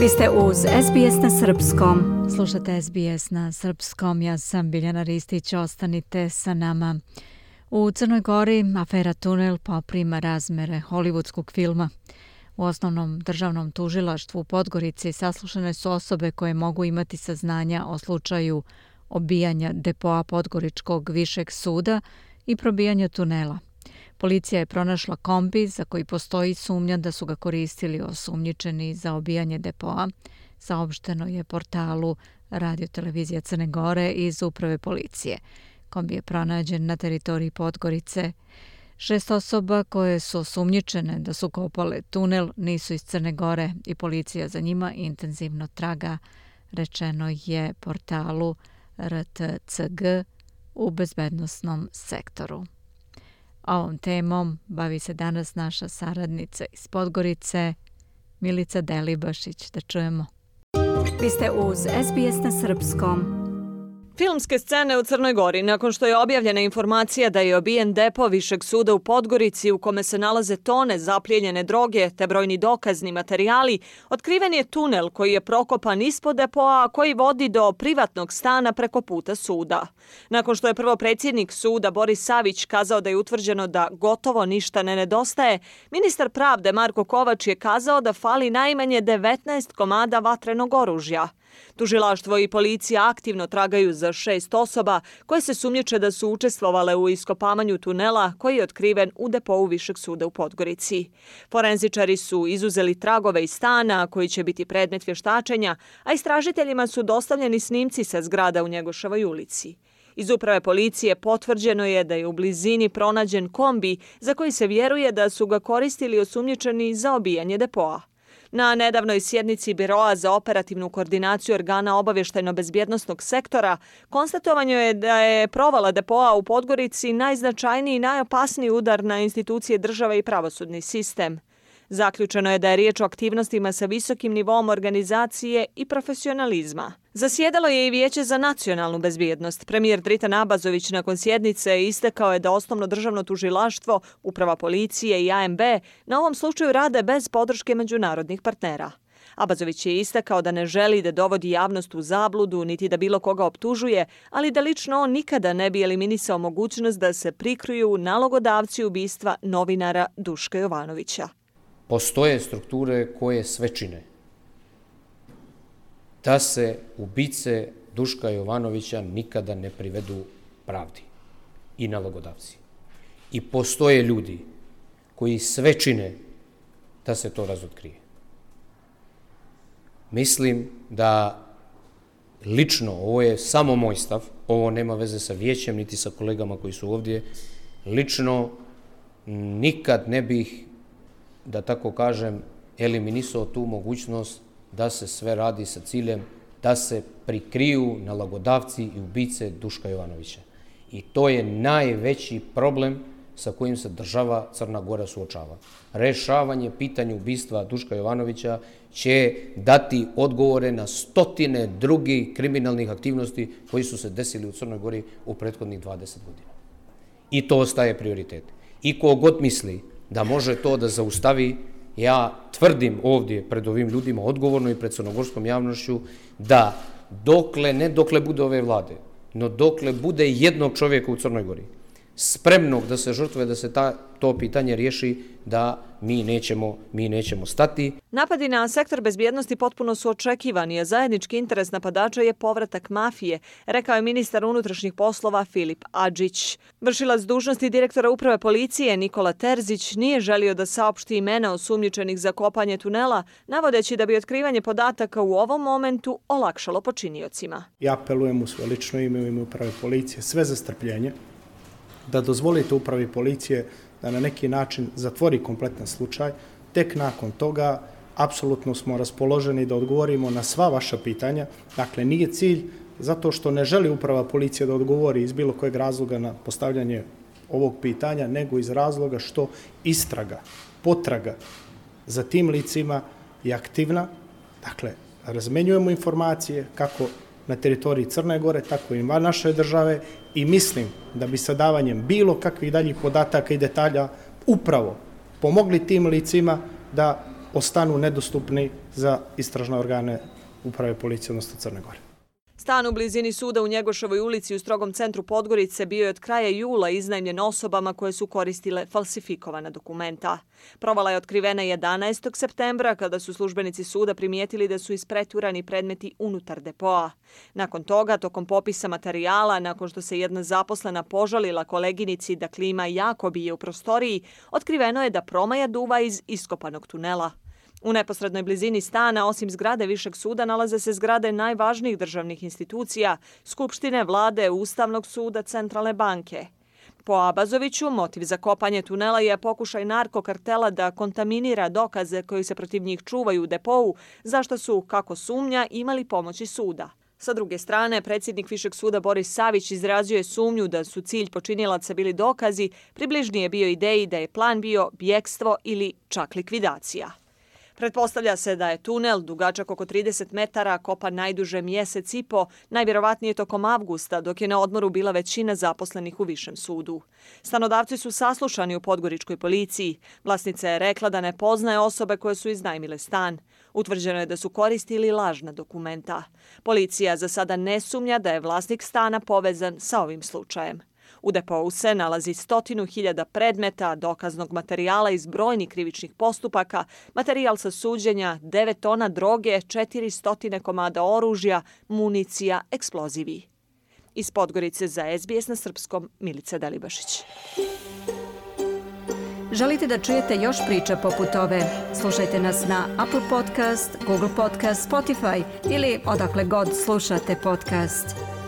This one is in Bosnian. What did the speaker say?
Vi ste uz SBS na Srpskom. Slušate SBS na Srpskom. Ja sam Biljana Ristić. Ostanite sa nama. U Crnoj Gori afera Tunel poprima razmere hollywoodskog filma. U osnovnom državnom tužilaštvu u Podgorici saslušane su osobe koje mogu imati saznanja o slučaju obijanja depoa Podgoričkog višeg suda i probijanja tunela. Policija je pronašla kombi za koji postoji sumnja da su ga koristili osumnjičeni za obijanje depoa. Saopšteno je portalu Radio Televizija Crne Gore iz uprave policije. Kombi je pronađen na teritoriji Podgorice. Šest osoba koje su osumnjičene da su kopale tunel nisu iz Crne Gore i policija za njima intenzivno traga, rečeno je portalu RTCG u bezbednostnom sektoru. Ovom temom bavi se danas naša saradnica iz Podgorice, Milica Delibašić. Da čujemo. Vi ste uz SBS na Srpskom. Filmske scene u Crnoj Gori, nakon što je objavljena informacija da je obijen depo Višeg suda u Podgorici u kome se nalaze tone zapljenjene droge te brojni dokazni materijali, otkriven je tunel koji je prokopan ispod depoa, koji vodi do privatnog stana preko puta suda. Nakon što je prvo predsjednik suda Boris Savić kazao da je utvrđeno da gotovo ništa ne nedostaje, ministar pravde Marko Kovač je kazao da fali najmanje 19 komada vatrenog oružja. Tužilaštvo i policija aktivno tragaju za šest osoba koje se sumnječe da su učestvovale u iskopamanju tunela koji je otkriven u depovu Višeg suda u Podgorici. Forenzičari su izuzeli tragove iz stana koji će biti predmet vještačenja, a istražiteljima su dostavljeni snimci sa zgrada u Njegoševoj ulici. Iz uprave policije potvrđeno je da je u blizini pronađen kombi za koji se vjeruje da su ga koristili osumnjičeni za obijanje depoa. Na nedavnoj sjednici Biroa za operativnu koordinaciju organa obavještajno-bezbjednostnog sektora konstatovanje je da je provala depoa u Podgorici najznačajniji i najopasniji udar na institucije države i pravosudni sistem. Zaključeno je da je riječ o aktivnostima sa visokim nivom organizacije i profesionalizma. Zasjedalo je i Vijeće za nacionalnu bezbjednost. Premijer Dritan Abazović nakon sjednice istekao je da osnovno državno tužilaštvo, uprava policije i AMB na ovom slučaju rade bez podrške međunarodnih partnera. Abazović je istakao da ne želi da dovodi javnost u zabludu niti da bilo koga optužuje, ali da lično on nikada ne bi eliminisao mogućnost da se prikruju nalogodavci ubistva novinara Duška Jovanovića postoje strukture koje sve čine da se ubice Duška Jovanovića nikada ne privedu pravdi i nalogodavci. I postoje ljudi koji sve čine da se to razotkrije. Mislim da lično, ovo je samo moj stav, ovo nema veze sa vijećem niti sa kolegama koji su ovdje, lično nikad ne bih da tako kažem, eliminisao tu mogućnost da se sve radi sa ciljem da se prikriju nalagodavci i ubice Duška Jovanovića. I to je najveći problem sa kojim se država Crna Gora suočava. Rešavanje pitanja ubistva Duška Jovanovića će dati odgovore na stotine drugih kriminalnih aktivnosti koji su se desili u Crnoj Gori u prethodnih 20 godina. I to ostaje prioritet. I kogod misli da može to da zaustavi, ja tvrdim ovdje pred ovim ljudima odgovorno i pred crnogorskom javnošću da dokle, ne dokle bude ove vlade, no dokle bude jednog čovjeka u Crnoj Gori, spremnog da se žrtve, da se ta, to pitanje riješi, da mi nećemo, mi nećemo stati. Napadi na sektor bezbjednosti potpuno su očekivani, a zajednički interes napadača je povratak mafije, rekao je ministar unutrašnjih poslova Filip Adžić. Vršilac dužnosti direktora uprave policije Nikola Terzić nije želio da saopšti imena osumnjičenih za kopanje tunela, navodeći da bi otkrivanje podataka u ovom momentu olakšalo počiniocima. Ja apelujem u svoje lično ime u ime uprave policije sve za strpljenje, da dozvolite upravi policije da na neki način zatvori kompletan slučaj. Tek nakon toga apsolutno smo raspoloženi da odgovorimo na sva vaša pitanja. Dakle, nije cilj zato što ne želi uprava policije da odgovori iz bilo kojeg razloga na postavljanje ovog pitanja, nego iz razloga što istraga, potraga za tim licima je aktivna. Dakle, razmenjujemo informacije kako na teritoriji Crne Gore, tako i van naše države i mislim da bi sa davanjem bilo kakvih daljih podataka i detalja upravo pomogli tim licima da ostanu nedostupni za istražne organe uprave policije, odnosno Crne Gore. Stan u blizini suda u Njegoševoj ulici u strogom centru Podgorice bio je od kraja jula iznajmljen osobama koje su koristile falsifikovana dokumenta. Provala je otkrivena 11. septembra kada su službenici suda primijetili da su ispreturani predmeti unutar depoa. Nakon toga, tokom popisa materijala, nakon što se jedna zaposlena požalila koleginici da klima jako bije u prostoriji, otkriveno je da promaja duva iz iskopanog tunela. U neposrednoj blizini stana, osim zgrade Višeg suda, nalaze se zgrade najvažnijih državnih institucija, Skupštine, vlade, Ustavnog suda, Centralne banke. Po Abazoviću, motiv za kopanje tunela je pokušaj narkokartela da kontaminira dokaze koji se protiv njih čuvaju u depovu, zašto su, kako sumnja, imali pomoći suda. Sa druge strane, predsjednik Višeg suda Boris Savić izrazio je sumnju da su cilj počinilaca bili dokazi, približnije bio ideji da je plan bio bjekstvo ili čak likvidacija. Pretpostavlja se da je tunel dugačak oko 30 metara kopa najduže mjesec i po, najvjerovatnije tokom avgusta, dok je na odmoru bila većina zaposlenih u Višem sudu. Stanodavci su saslušani u Podgoričkoj policiji. Vlasnica je rekla da ne poznaje osobe koje su iznajmile stan. Utvrđeno je da su koristili lažna dokumenta. Policija za sada ne sumnja da je vlasnik stana povezan sa ovim slučajem. U depou se nalazi stotinu hiljada predmeta, dokaznog materijala iz brojnih krivičnih postupaka, materijal sa suđenja, 9 tona droge, 400 komada oružja, municija, eksplozivi. Iz Podgorice za SBS na srpskom Milica Delibašić. Želite da čujete još priča poput ove? Slušajte nas na Apple Podcast, Google Podcast, Spotify ili odakle god slušate podcast.